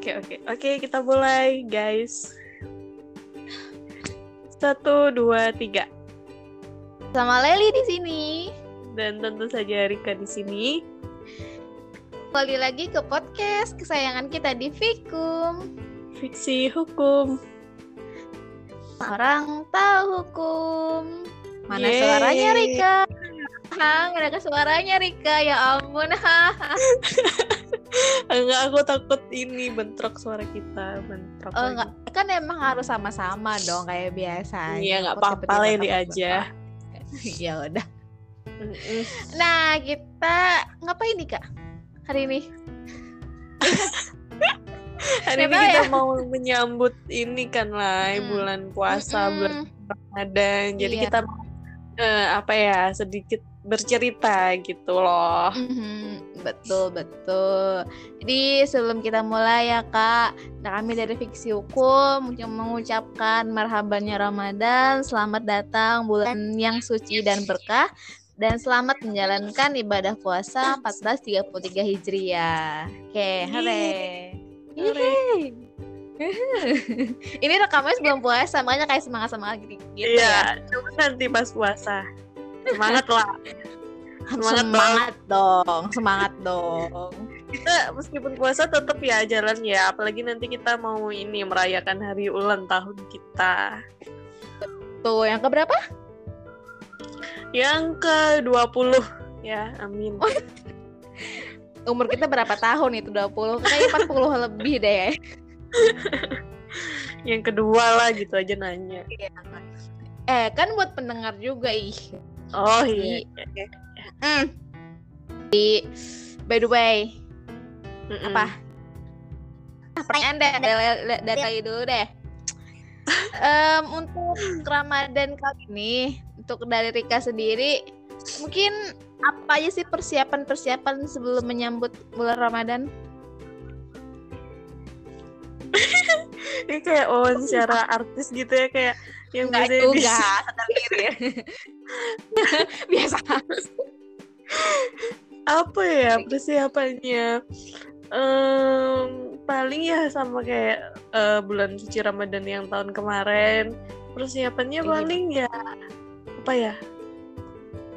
Oke oke oke kita mulai guys. Satu dua tiga. Sama Leli di sini. Dan tentu saja Rika di sini. Kembali lagi ke podcast kesayangan kita di Fikum. Fiksi hukum. Orang tahu hukum. Mana Yeay. suaranya Rika? Hah, nggak ada suaranya Rika. Ya ampun. Enggak aku takut ini bentrok suara kita bentrok. Oh, enggak. Kan emang harus sama-sama dong kayak biasa. Iya nggak apa-apa Leli aja. ya udah. Nah, kita ngapain nih, Kak? Hari ini? Hari ini kita ya? mau menyambut ini kan lah Hmm. bulan puasa, bulan Mm-mm. Ramadan. Jadi Iya. kita eh, apa ya sedikit bercerita gitu loh. Mhm, betul betul. Jadi sebelum kita mulai ya kak, nah kami dari Fiksi Hukum mengucapkan marhabannya Ramadan, selamat datang bulan yang suci dan berkah, dan selamat menjalankan ibadah puasa 1433 Hijriah. Oke, hore. Ini rekamannya sebelum puasa, makanya kayak semangat semangat gitu, gitu ya. Iya, nanti pas puasa. Semangat lah. Semangat Semangat, dong, semangat dong. Kita meskipun puasa tetap ya jalan ya, apalagi nanti kita mau ini merayakan hari ulang tahun kita. Tuh, yang keberapa? Yang ke-20 ya, amin. Oh, umur kita berapa tahun itu 20 kayaknya 40 lebih deh Yang kedua lah gitu aja nanya. eh kan buat pendengar juga ih Oh iya. Hmm. di by the way Mm-mm. apa Ah, pertanyaan deh dari, dari kali dulu deh Em, untuk Ramadan kali ini untuk dari Rika sendiri mungkin apa aja sih persiapan-persiapan sebelum menyambut bulan Ramadan? Ini kayak wawancara artis gitu ya kayak yang Enggak biasanya juga, sadar diri. Biasa. apa ya persiapannya? Em, paling ya sama kayak eh, bulan suci Ramadan yang tahun kemarin. Persiapannya Iya. paling ya apa ya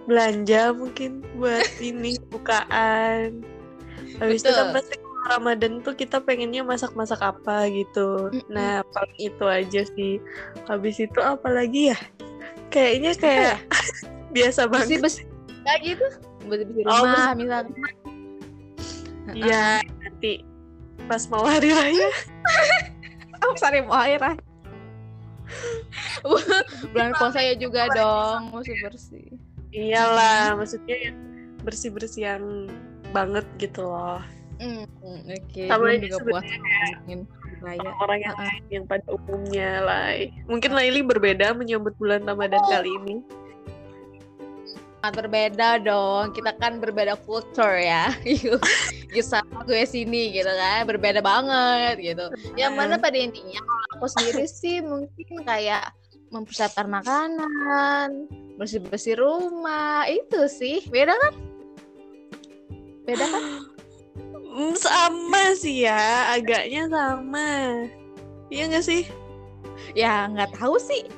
belanja mungkin buat ini bukaan. Habis itu kan Betul. pasti kalau Ramadan tuh kita pengennya masak-masak apa gitu. Nah paling itu aja sih. Habis itu apa lagi ya kayaknya kayak biasa banget Bersih-bersih kayak gitu. Bersih-bersih Oh, rumah misalnya. Iya, nanti pas mau hari raya. Oh, sorry mau air ah. Bulan puasa ya juga dong, mesti bersih. Iyalah, maksudnya yang bersih-bersih yang banget gitu loh. Hmm, oke. Sama belum ini juga puasa ngomongin raya. Orang yang Uh-uh. lain yang pada umumnya lah. Mungkin Laili berbeda menyambut bulan Ramadan kali ini. Sangat berbeda dong. Kita kan berbeda kultur ya. Yuk sama gue sini gitu kan. Berbeda banget gitu. Yang mana pada intinya kalau aku sendiri sih mungkin kayak mempersiapkan makanan, bersih-bersih rumah, itu sih. Beda kan? Beda kan? Hmm, sama sih ya, agaknya sama. Iya nggak sih? Ya nggak tahu sih.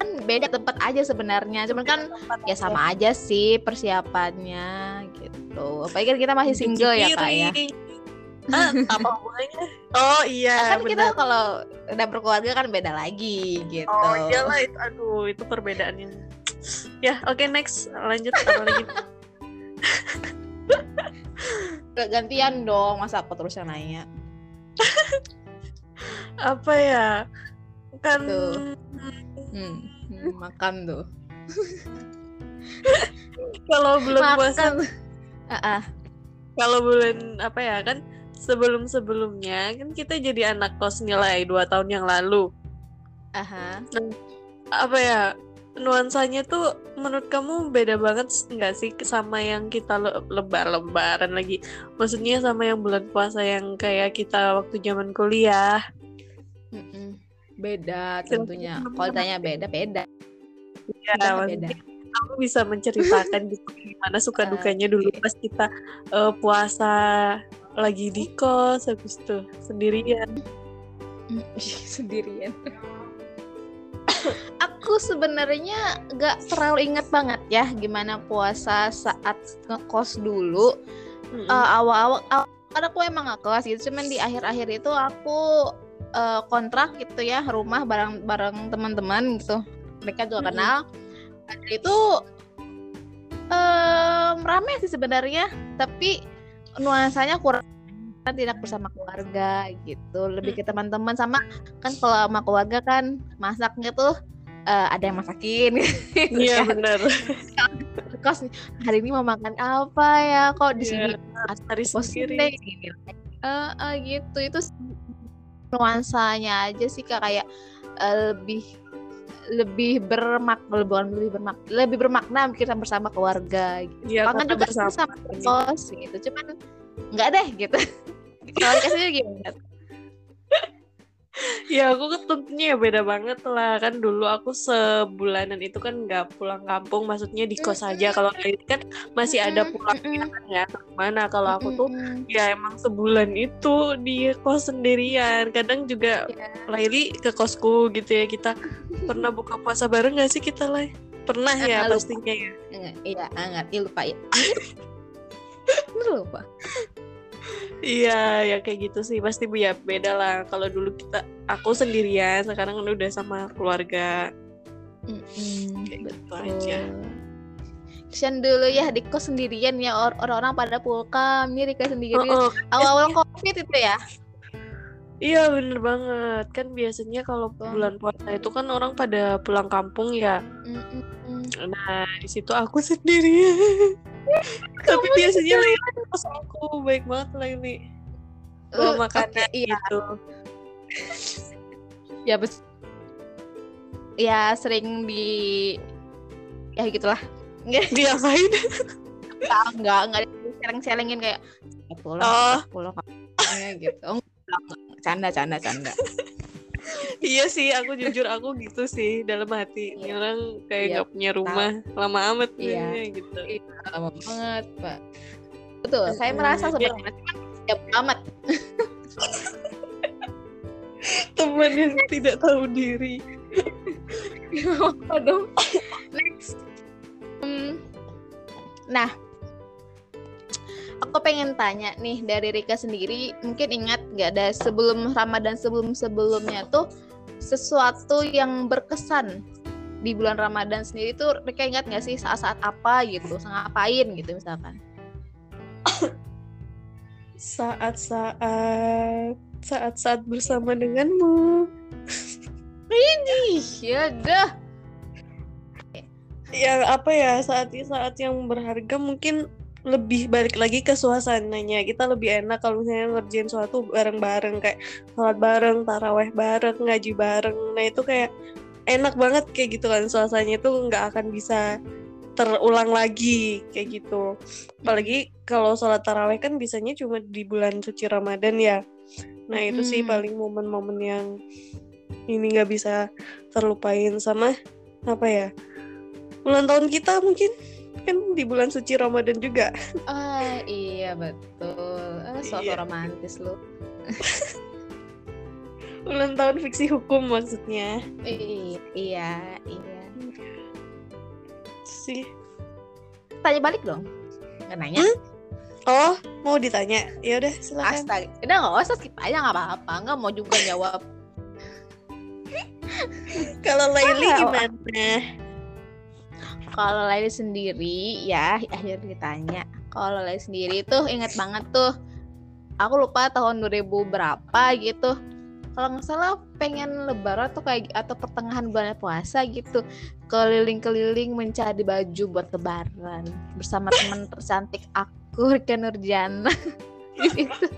Kan beda tempat aja sebenarnya. Cuman kan ya sama aja sih persiapannya gitu. Apalagi kan kita masih single ya kak ya. Ah, apa hubungannya? Oh iya, kan kita kalau udah berkeluarga kan beda lagi gitu. Oh iyalah itu aduh itu perbedaannya. Ya, oke next lanjut apa lagi? Gantian dong, masa aku terus yang nanya. apa ya? Kan Tuh. Hmm, hmm, makan tuh. kalau bulan puasa Makan. Ah, ah. kalau bulan apa ya kan sebelum sebelumnya kan kita jadi anak kos nilai dua tahun yang lalu Aha. apa ya nuansanya tuh menurut kamu beda banget nggak sih sama yang kita le- lebar-lebaran lagi maksudnya sama yang bulan puasa yang kayak kita waktu zaman kuliah. Beda tentunya. Kalau ditanya beda, beda. ya Beda, beda. kamu bisa menceritakan gitu gimana suka Ah, dukanya dulu oke. pas kita eh, puasa lagi di kos habis itu sendirian sendirian aku sebenarnya gak terlalu ingat banget ya gimana puasa saat ngekos dulu. Eh, awal-awal awal, kan aku emang ngekos gitu cuman di akhir-akhir itu aku eh, kontrak gitu ya rumah bareng bareng teman-teman gitu mereka juga Mm-mm. kenal Dan itu em, rame sih sebenarnya tapi nuansanya kurang kan tidak bersama keluarga gitu lebih ke teman-teman sama kan kalau sama keluarga kan masaknya tuh eh, ada yang masakin. Gitu iya benar. Kos hari ini mau makan apa ya? Kok di sini Iya, hari sendiri. gini Eh, eh, gitu. Itu nuansanya aja sih Kak, kayak eh, lebih lebih bermakna bukan lebih bermakna lebih bermakna kita bersama keluarga gitu. Iya, kangen juga bersama sama gitu. kos gitu. Cuman nggak deh gitu. Kalau dikasih gimana Ya aku kan tentunya ya beda banget lah. Kan dulu aku sebulanan itu kan nggak pulang kampung maksudnya di kos aja. Kalau ini kan masih ada pulang Mm-mm. ya. Mana kalau aku tuh ya emang sebulan itu di kos sendirian. Kadang juga Iya. Laili ke kosku gitu ya. Kita pernah buka puasa bareng gak sih kita lah pernah ya lupa. pastinya ya. Iya Ih, lupa ya. Lupa iya ya kayak gitu sih pasti ya beda lah kalau dulu kita aku sendirian sekarang kan udah sama keluarga Mm-mm, Kayak gitu betul. aja. Kesian dulu ya di kos sendirian ya or- orang-orang pada pulkam nih Rika sendiri Oh, oh. awal-awal covid itu ya Iya bener banget kan biasanya kalau bulan puasa itu kan orang pada pulang kampung ya. Mm-mm. Nah di situ aku sendirian. Tapi biasanya Laili pas aku baik banget Laili. Bawa Uh, makanan oke, iya gitu. ya bes ya sering di ya gitulah Diapain? enggak enggak enggak celeng-celengin kayak "Eh, pulang Oh. pulang gitu canda canda canda iya sih aku jujur aku gitu sih dalam hati. Ini Iya. orang kayak Iya, nggak punya rumah lama amat Iya. nih gitu. Lama banget pak betul saya Mm-mm, merasa sebenarnya cuman ya amat Teman yang tidak tahu diri. Aduh. Next. Hmm. Nah, aku pengen tanya nih dari Rika sendiri, mungkin ingat nggak ada sebelum Ramadan sebelum sebelumnya tuh sesuatu yang berkesan di bulan Ramadan sendiri tuh Rika ingat nggak sih saat-saat apa gitu, ngapain gitu misalkan? Saat-saat saat-saat bersama denganmu. Ih, ya dah. yang apa ya saat saat yang berharga mungkin lebih balik lagi ke suasananya kita lebih enak kalau misalnya ngerjain suatu bareng-bareng kayak sholat bareng taraweh bareng ngaji bareng nah itu kayak enak banget kayak gitu kan suasananya itu nggak akan bisa terulang lagi kayak gitu apalagi kalau sholat taraweh kan bisanya cuma di bulan suci Ramadan ya nah itu sih Mm. paling momen-momen yang ini nggak bisa terlupain sama apa ya ulang tahun kita mungkin kan di bulan suci Ramadan juga Ah, iya betul. Ah, suatu Iya. romantis lu. ulang tahun fiksi hukum maksudnya Iya, iya, iya. sih Tanya balik dong. Nggak nanya. oh mau ditanya ya udah silakan Astaga. Udah nggak usah skip aja nggak apa-apa. Nggak mau juga jawab. kalau Laili gimana Kalau Laili sendiri ya akhirnya ditanya. Kalau Laili sendiri tuh ingat banget tuh. Aku lupa tahun 2000 berapa gitu. Kalau nggak salah pengen lebaran tuh kayak atau pertengahan bulan puasa gitu. Keliling-keliling mencari baju buat lebaran bersama teman tercantik aku Rika Nurjana. Gitu.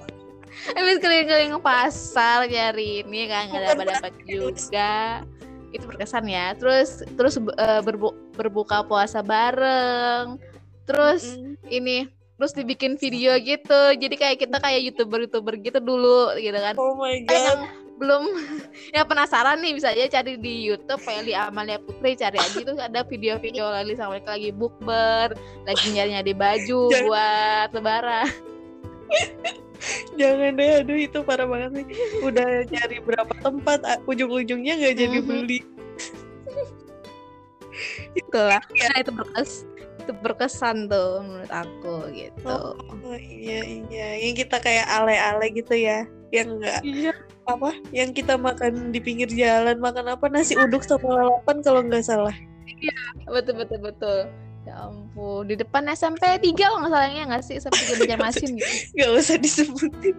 Habis keliling-keliling pasar nyari ini kan nggak dapat dapat juga. Itu berkesan ya. Terus terus eh, berbu- berbuka puasa bareng. Terus Mm-mm. ini terus dibikin video gitu. Jadi kayak kita kayak youtuber youtuber gitu dulu gitu kan. Oh my Eh, god. yang belum yang penasaran nih bisa aja cari di YouTube Feli Amalia Putri cari aja itu ada video-video Lali sama mereka lagi bukber lagi nyari nyari baju Jangan- buat lebaran Jangan deh, aduh itu parah banget sih. Udah nyari berapa tempat, ujung-ujungnya nggak jadi Mhm. beli. Itulah. Nah, itu berkes itu berkesan tuh menurut aku gitu. Oh, oh, iya iya, yang kita kayak ale-ale gitu ya, yang nggak Iya. apa, yang kita makan di pinggir jalan makan apa nasi uduk sama lalapan kalau nggak salah. Betul betul betul. Ya ampun, di depan SMP 3 kalau nggak salahnya nggak sih SMP 3 Banjarmasin gitu. Nggak usah disebutin.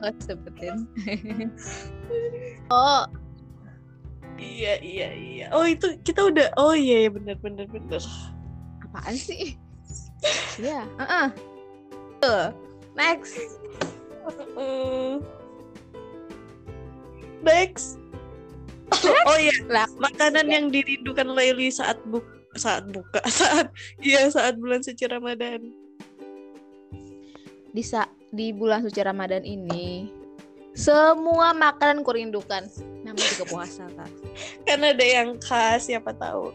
Nggak sebutin. oh, Iya iya iya. Oh itu kita udah. Oh iya iya benar benar benar. apaan sih? Iya, heeh. Tuh. Next. Eh, Next. Oh iya, Lah, makanan yang dirindukan Laili saat buka saat buka saat iya saat bulan suci Ramadan. di sa- di bulan suci Ramadan ini semua makanan kurindukan. Namanya juga puasa kan. Kan ada yang khas siapa tahu.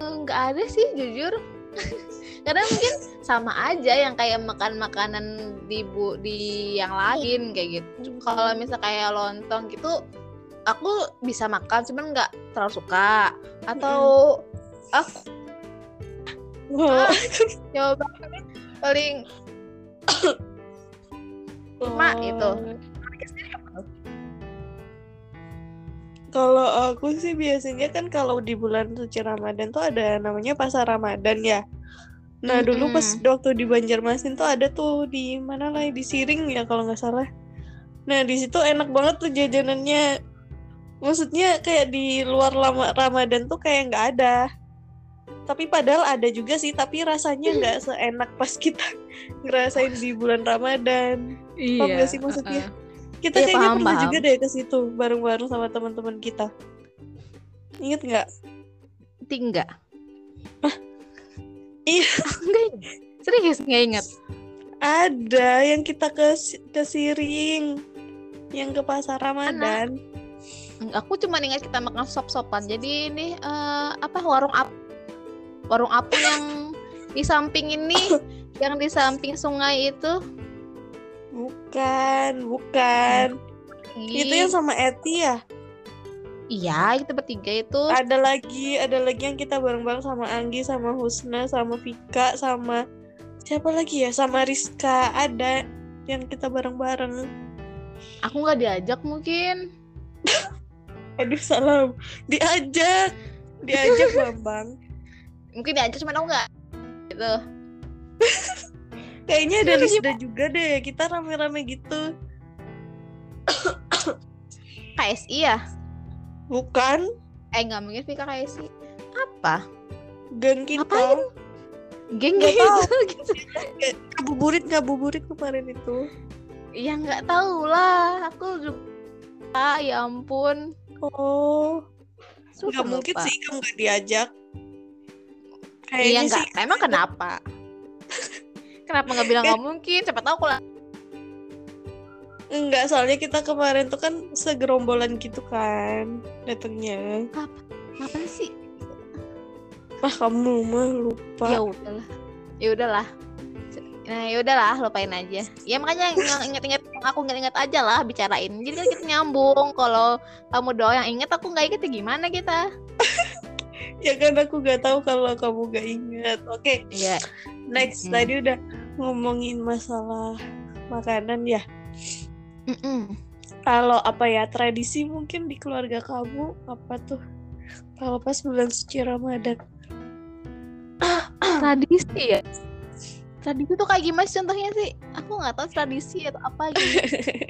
nggak ada sih jujur karena mungkin sama aja yang kayak makan makanan di bu di yang lain kayak gitu kalau misal kayak lontong gitu aku bisa makan cuman nggak terlalu suka atau aku Wow. coba paling Mak, itu. Kalau aku sih biasanya kan kalau di bulan suci Ramadan tuh ada namanya pasar Ramadan ya. Nah dulu pas waktu di Banjarmasin tuh ada tuh di mana lah di Siring ya kalau nggak salah. Nah di situ enak banget tuh jajanannya. Maksudnya kayak di luar lama Ramadan tuh kayak nggak ada. Tapi padahal ada juga sih, tapi rasanya nggak seenak pas kita ngerasain di bulan Ramadan. iya Paham gak sih maksudnya? Kita Iya, kayaknya paham, pernah paham. juga deh ke situ bareng-bareng sama teman-teman kita. Ingat nggak? tinggal Iya. Ingat. serius nggak inget Ada yang kita ke ke Siring, yang ke pasar Ramadan. aku cuma ingat kita makan sop-sopan jadi ini eh, apa warung ap warung apung yang di samping ini yang di samping sungai itu Bukan, bukan. Itu yang sama Eti ya. Iya kita bertiga itu Ada lagi, ada lagi yang kita bareng-bareng sama Anggi, sama Husna, sama Vika, sama siapa lagi ya? Sama Rizka. Ada yang kita bareng-bareng. aku nggak diajak mungkin Aduh salah. Diajak. Diajak Bambang. mungkin diajak cuman aku nggak gitu Kayaknya ada Rizda juga deh. Kita rame-rame gitu. KSI ya Bukan eh nggak mungkin Vika KSI apa gang kita. Ngapain? geng Nggak gitu gitu Kayak Ngabuburit, ngabuburit kemarin itu. ya nggak tahu lah aku juga ah, ya ampun Oh, Sumpah nggak mungkin sih kamu nggak diajak. Iya Kayaknya nggak. sih. Emang kenapa? kenapa nggak bilang nggak mungkin? Siapa tahu kalau Enggak, soalnya kita kemarin tuh kan segerombolan gitu kan datangnya. apa sih? Ah, kamu mah lupa. Ya udahlah. Ya udahlah. Nah, ya udahlah, lupain aja. Ya makanya ng- inget-inget aku inget-inget aja lah bicarain. Jadi kan kita nyambung. Kalau kamu doang yang inget, aku nggak inget ya gimana kita? Ya kan aku nggak tahu kalau kamu nggak ingat. Oke, Iya. next Mm-mm. tadi udah ngomongin masalah makanan ya. Mm-mm. Kalau apa ya tradisi mungkin di keluarga kamu apa tuh? Kalau pas bulan suci Ramadan. Tradisi ya. Tradisi tuh kayak gimana sih contohnya sih? Aku nggak tahu tradisi atau apa gitu.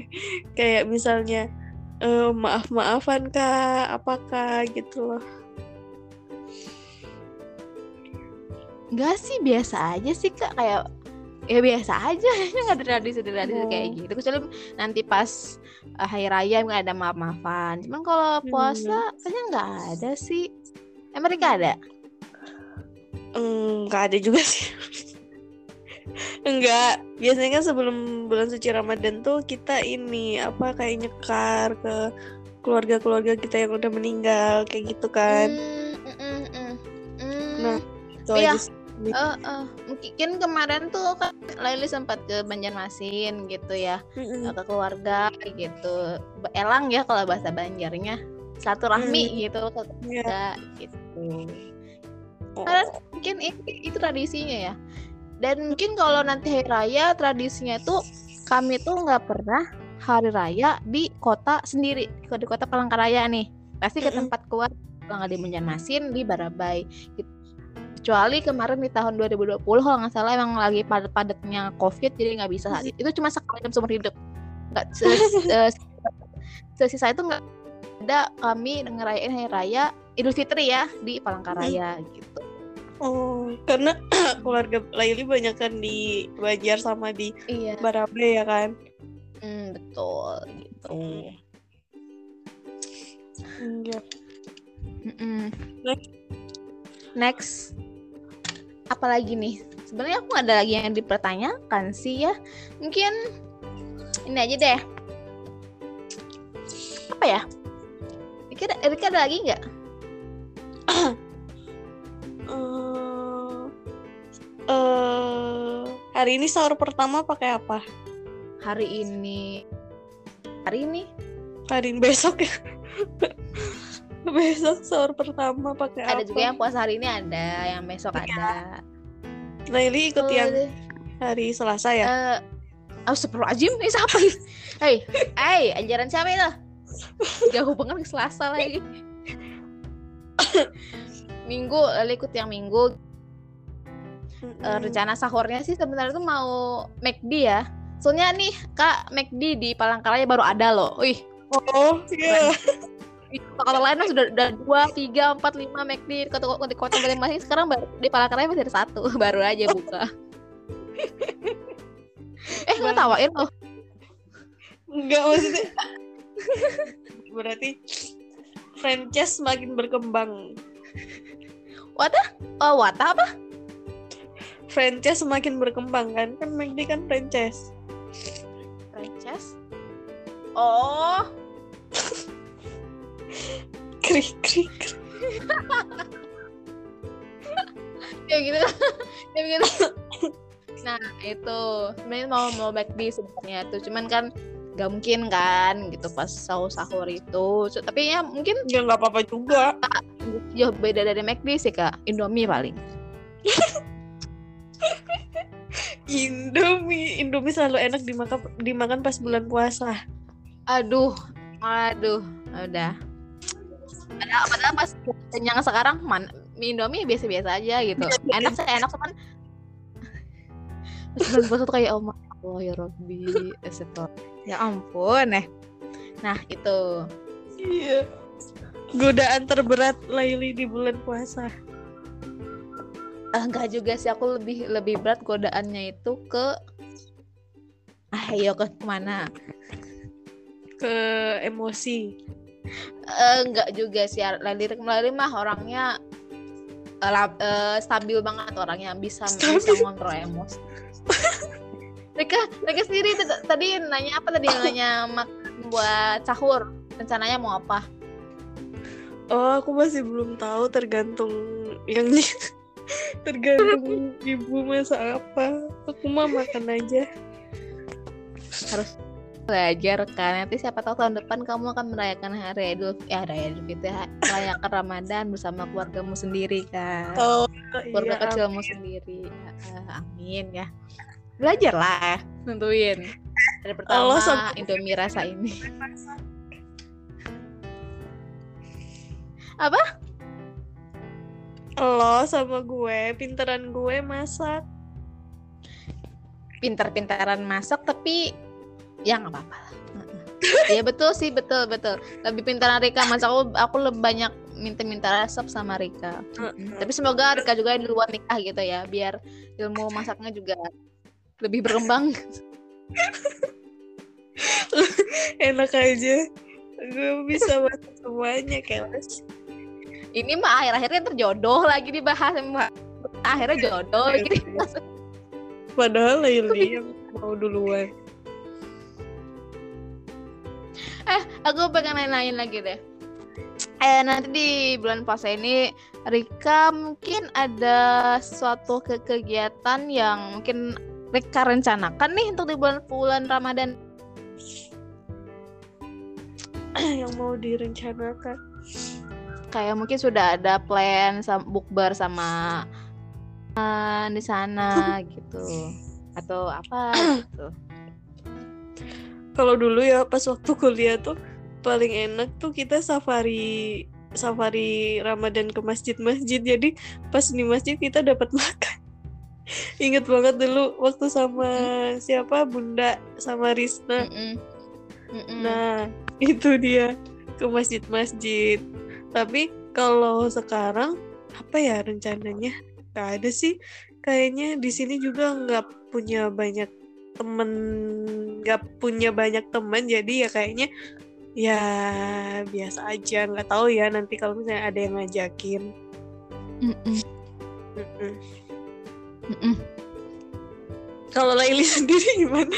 Kayak misalnya eh, maaf-maafan kah, apakah gitu loh. Enggak sih, biasa aja sih kak. Kayak ya biasa aja nggak ada tradisi tradisi Oh. kayak gitu kecuali nanti pas uh, hari raya nggak ada maaf maafan cuman kalau puasa kayaknya nggak ada sih emang nggak ada Enggak ada juga sih. Enggak, biasanya kan sebelum bulan suci Ramadan tuh kita ini apa kayak nyekar ke keluarga-keluarga kita yang udah meninggal kayak gitu kan. Hmm, mm, mm, mm. Hmm. Nah, Itu iya. aja sih. Uh, uh, mungkin kemarin tuh kan Laili sempat ke Banjarmasin gitu ya Mm-mm. ke keluarga gitu elang ya kalau bahasa Banjarnya satu rahmi Hmm. gitu ke Iya. keluarga gitu Oh. Karena mungkin itu, itu tradisinya ya dan mungkin kalau nanti hari raya tradisinya tuh kami tuh nggak pernah hari raya di kota sendiri di kota Palangkaraya nih pasti ke tempat keluar kalau nggak di Banjarmasin di Barabai gitu. Kecuali kemarin di tahun 2020 kalau nggak salah emang lagi padat-padatnya covid jadi nggak bisa hari itu cuma sekali dalam seumur hidup nggak sesisa itu nggak ada kami ngerayain hari raya Idul Fitri ya di Palangkaraya gitu Oh, karena keluarga Laili banyak kan di Banjar sama di iya Barabe ya kan? Hmm, betul gitu. Iya. Mm-mm. Next. Next. Apalagi nih? Sebenarnya aku nggak ada lagi yang dipertanyakan sih ya. Mungkin ini aja deh. Apa ya? Rika, ada- Rika ada lagi nggak? Eh, eh, hari ini sahur pertama pakai apa? Hari ini. Hari ini? Hari ini besok ya. besok sahur pertama pakai apa? Ada juga yang puasa hari ini ada, yang besok ada. Laili ikut Oh, yang deh. hari Selasa ya? Eh, Astagfirullahaladzim, ini siapa ini? Hei, hei, ajaran siapa itu? Jauh banget ke Selasa lagi. minggu, lalu ikut yang minggu. Eh, Mm-mm. rencana sahurnya sih sebenarnya tuh mau McD ya. Soalnya nih, Kak, McD di Palangkaraya baru ada loh. Wih, Oh, iya. di kota lain sudah ada dua, tiga, empat, lima McD kota di kota masing-masing. Sekarang baru di Palangkaraya masih ada satu, baru aja buka. eh, nggak tawain loh. Enggak maksudnya. Berarti franchise makin berkembang. Oh, Wata apa? Franchise semakin berkembang kan? Kan McD kan franchise. Franchise? Oh, Krik krik. krik. ya gitu. Ya gitu. Nah itu. Sebenarnya mau mau back di sebenarnya tuh. Cuman kan gak mungkin kan gitu pas sahur sahur itu. So, tapi ya mungkin Ya nggak apa-apa juga. jauh beda dari McD sih kak. Indomie paling. Indomie, Indomie selalu enak dimakan dimakan pas bulan puasa. aduh. Aduh. Udah padahal, padahal pas kenyang sekarang man mie Indomie biasa-biasa aja gitu enak sih enak cuman bulan puasa tuh kayak oh my Allah ya Robbi ya ampun eh nah itu Iya. Godaan terberat Laili di bulan puasa. Ah, enggak juga sih aku lebih lebih berat godaannya itu ke ah ayo ke ke mana Ke emosi. Eh, enggak juga sih lirik melalui mah orangnya eh, lab- eh, stabil banget orangnya bisa bisa Stabil. ngontrol emosi mereka mereka sendiri tadi nanya apa tadi nanya makan buat sahur rencananya mau apa Oh, aku masih belum tahu tergantung yang tergantung ibu masak apa. Aku mah makan aja. harus belajar kan. Nanti siapa tahu tahun depan kamu akan merayakan hari Idul ya hari Idul Fitri merayakan Ramadan bersama keluargamu sendiri kan. Oh, keluarga iya. kecilmu sendiri. Ah, amin ya. Belajar lah tentuin dari pertama Allah sampai- Indomie rasa ini. Lo sama gue, pinteran gue masak. pintar-pintaran masak tapi ya nggak apa-apa lah ya betul sih betul betul lebih pintar Rika masak aku aku lebih banyak minta-minta resep sama Rika tapi semoga Rika juga di luar nikah gitu ya biar ilmu masaknya juga lebih berkembang Enak aja. Gue bisa masak semuanya, kelas. ini mah akhir-akhirnya terjodoh lagi dibahas Mbak. akhirnya jodoh gitu. Padahal Laili yang mau duluan. Aku pengen nanya lagi deh. Eh nanti di bulan puasa ini Rika mungkin ada suatu ke kegiatan yang mungkin Rika rencanakan nih untuk di bulan bulan Ramadan. Yang mau direncanakan. Kayak mungkin sudah ada plan sama bukber sama uh, di sana gitu. Atau apa gitu kalau dulu ya pas waktu kuliah tuh paling enak tuh kita safari safari Ramadan ke masjid-masjid. Jadi pas di masjid kita dapat makan. Inget banget dulu waktu sama siapa? Bunda sama Risna. Mm -mm. Mm -mm. nah itu dia ke masjid-masjid. Tapi kalau sekarang apa ya rencananya? Gak ada sih. Kayaknya di sini juga nggak punya banyak temen nggak punya banyak teman jadi ya kayaknya ya biasa aja nggak tahu ya nanti kalau misalnya ada yang ngajakin mm -mm. Mm -mm. Mm -mm. kalau Laili sendiri gimana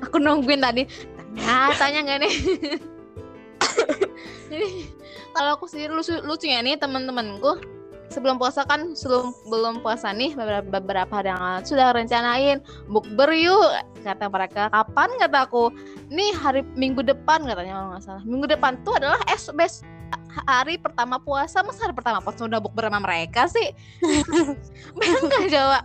aku nungguin tadi tanya tanya nggak nih jadi kalau aku sendiri lucu lucunya nih teman-temanku sebelum puasa kan sebelum belum puasa nih beberapa, beberapa hari yang sudah rencanain bukber yuk. Kata mereka kapan? kata aku. Nih hari minggu depan katanya kalau nggak salah. Minggu depan tuh adalah es bes hari pertama puasa masa hari pertama puasa udah bukber sama mereka sih? Enggak Jawa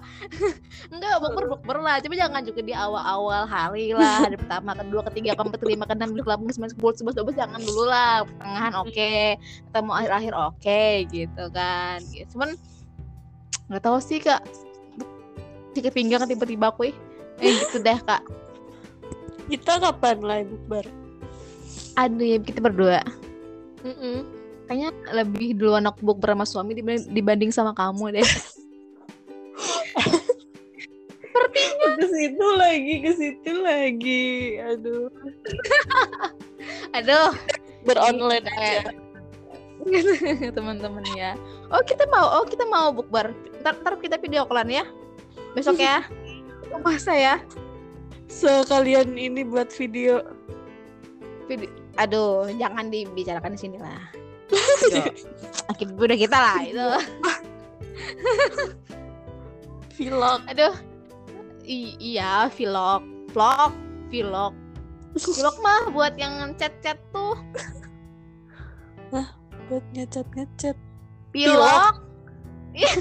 enggak bukber bukber lah. Coba jangan juga di awal-awal hari lah. Hari pertama kedua ketiga keempat kelima keenam delapan sembilan sepuluh sebelas dua belas jangan dulu lah. Pertengahan oke. Okay. ketemu akhir-akhir oke okay, gitu kan. Gitu. cuman nggak tahu sih kak. Tiga pinggang tiba-tiba aku eh gitu deh kak. Kita kapan lah bukber? Aduh ya kita berdua Mm -mm. Kayaknya lebih dulu anak book bersama suami dibanding sama kamu deh. Sepertinya ke situ lagi, ke situ lagi. Aduh. Aduh. Beronline aja. Teman-teman ya. Oh, kita mau oh kita mau bukber. Ntar, ntar kita video callan ya. Besok ya. Masa ya? Sekalian ini buat video. Video aduh jangan dibicarakan di sini lah. Akibat udah kita lah itu. Vlog. Aduh. I iya vlog. Vlog vlog. Vlog mah buat yang chat chat tuh. Nah buat ngechat ngechat. Vlog. Iya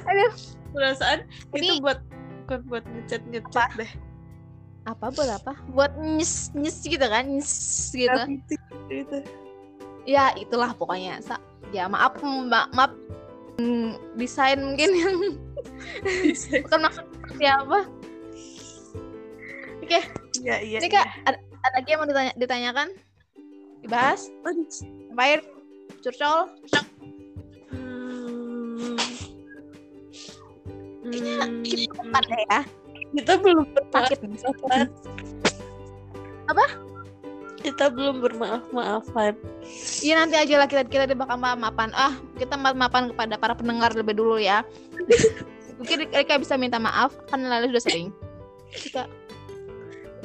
aduh. Perasaan itu buat bukan buat ngecat ngecat deh. Apa buat apa? Buat nyes nyes gitu kan nyes gitu. Itu ya itulah pokoknya. Sa ya maaf ma maaf. Hmm, desain mungkin yang bukan maksud siapa oke. Okay. ya, iya, ini kak iya. ada, ada lagi yang mau ditanya ditanyakan? Dibahas? Baik, curcol kayaknya hmm. kita bukan deh ya. Kita belum sakit. apa? Kita belum bermaaf maafan iya nanti aja lah kita kita bakal maaf maafan ah kita maaf maafan kepada para pendengar lebih dulu ya. Mungkin mereka bisa minta maaf kan lalu sudah sering. Kita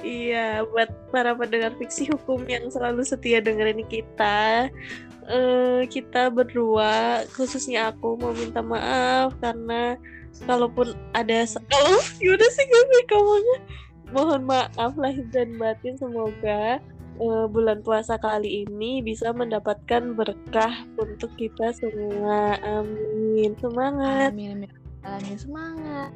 Iya, buat para pendengar fiksi hukum yang selalu setia dengerin kita, uh, kita berdua, khususnya aku mau minta maaf karena kalaupun ada kalau yaudah sih gak kamunya mohon maaf lahir dan batin semoga uh, bulan puasa kali ini bisa mendapatkan berkah untuk kita semua. Amin. Semangat. Amin amin, amin semangat.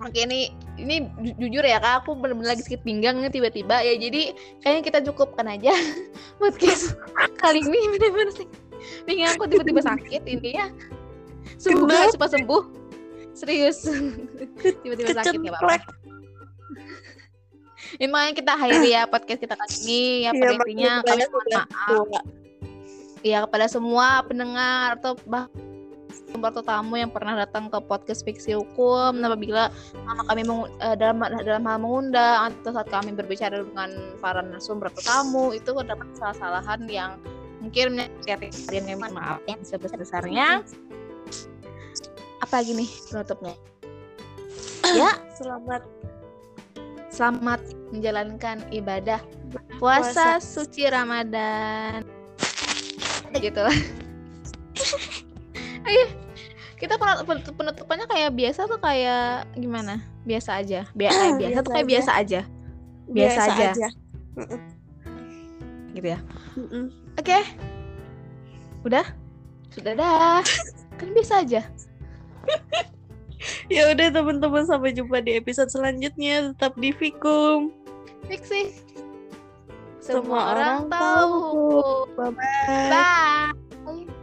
Oke ini ini ju jujur ya kak aku benar-benar lagi sakit pinggang nih tiba-tiba ya. Jadi kayaknya kita cukupkan aja podcast kali ini. Benar-benar pinggang aku tiba-tiba sakit ini ya sembuh. Kenapa? cepat sembuh. Serius. Tiba-tiba sakit ya apa Emang kita akhiri ya podcast kita kali ini ya pada iya, intinya kami mohon maaf. ya kepada semua pendengar atau bah atau tamu yang pernah datang ke podcast fiksi hukum. Apabila nama kami mengu- uh, dalam dalam hal mengundang atau saat kami berbicara dengan para narasumber atau tamu itu terdapat salah-salahan yang mungkin menyakiti kalian yang maaf yang sebesar-besarnya apa lagi nih penutupnya ya selamat selamat menjalankan ibadah puasa, suci Ramadan. Gitu. Ayo, kita penut- penut- penutupannya kayak biasa tuh kayak gimana? Biasa aja. Bia- kayak biasa, tuh kayak biasa aja. Biasa aja. Gitu ya. Oke. Udah? Sudah dah. kan biasa aja. Ya udah teman-teman sampai jumpa di episode selanjutnya. Tetap di Fikum. Fiksi. Semua Semua orang orang tahu. tahu. Bye bye. Bye.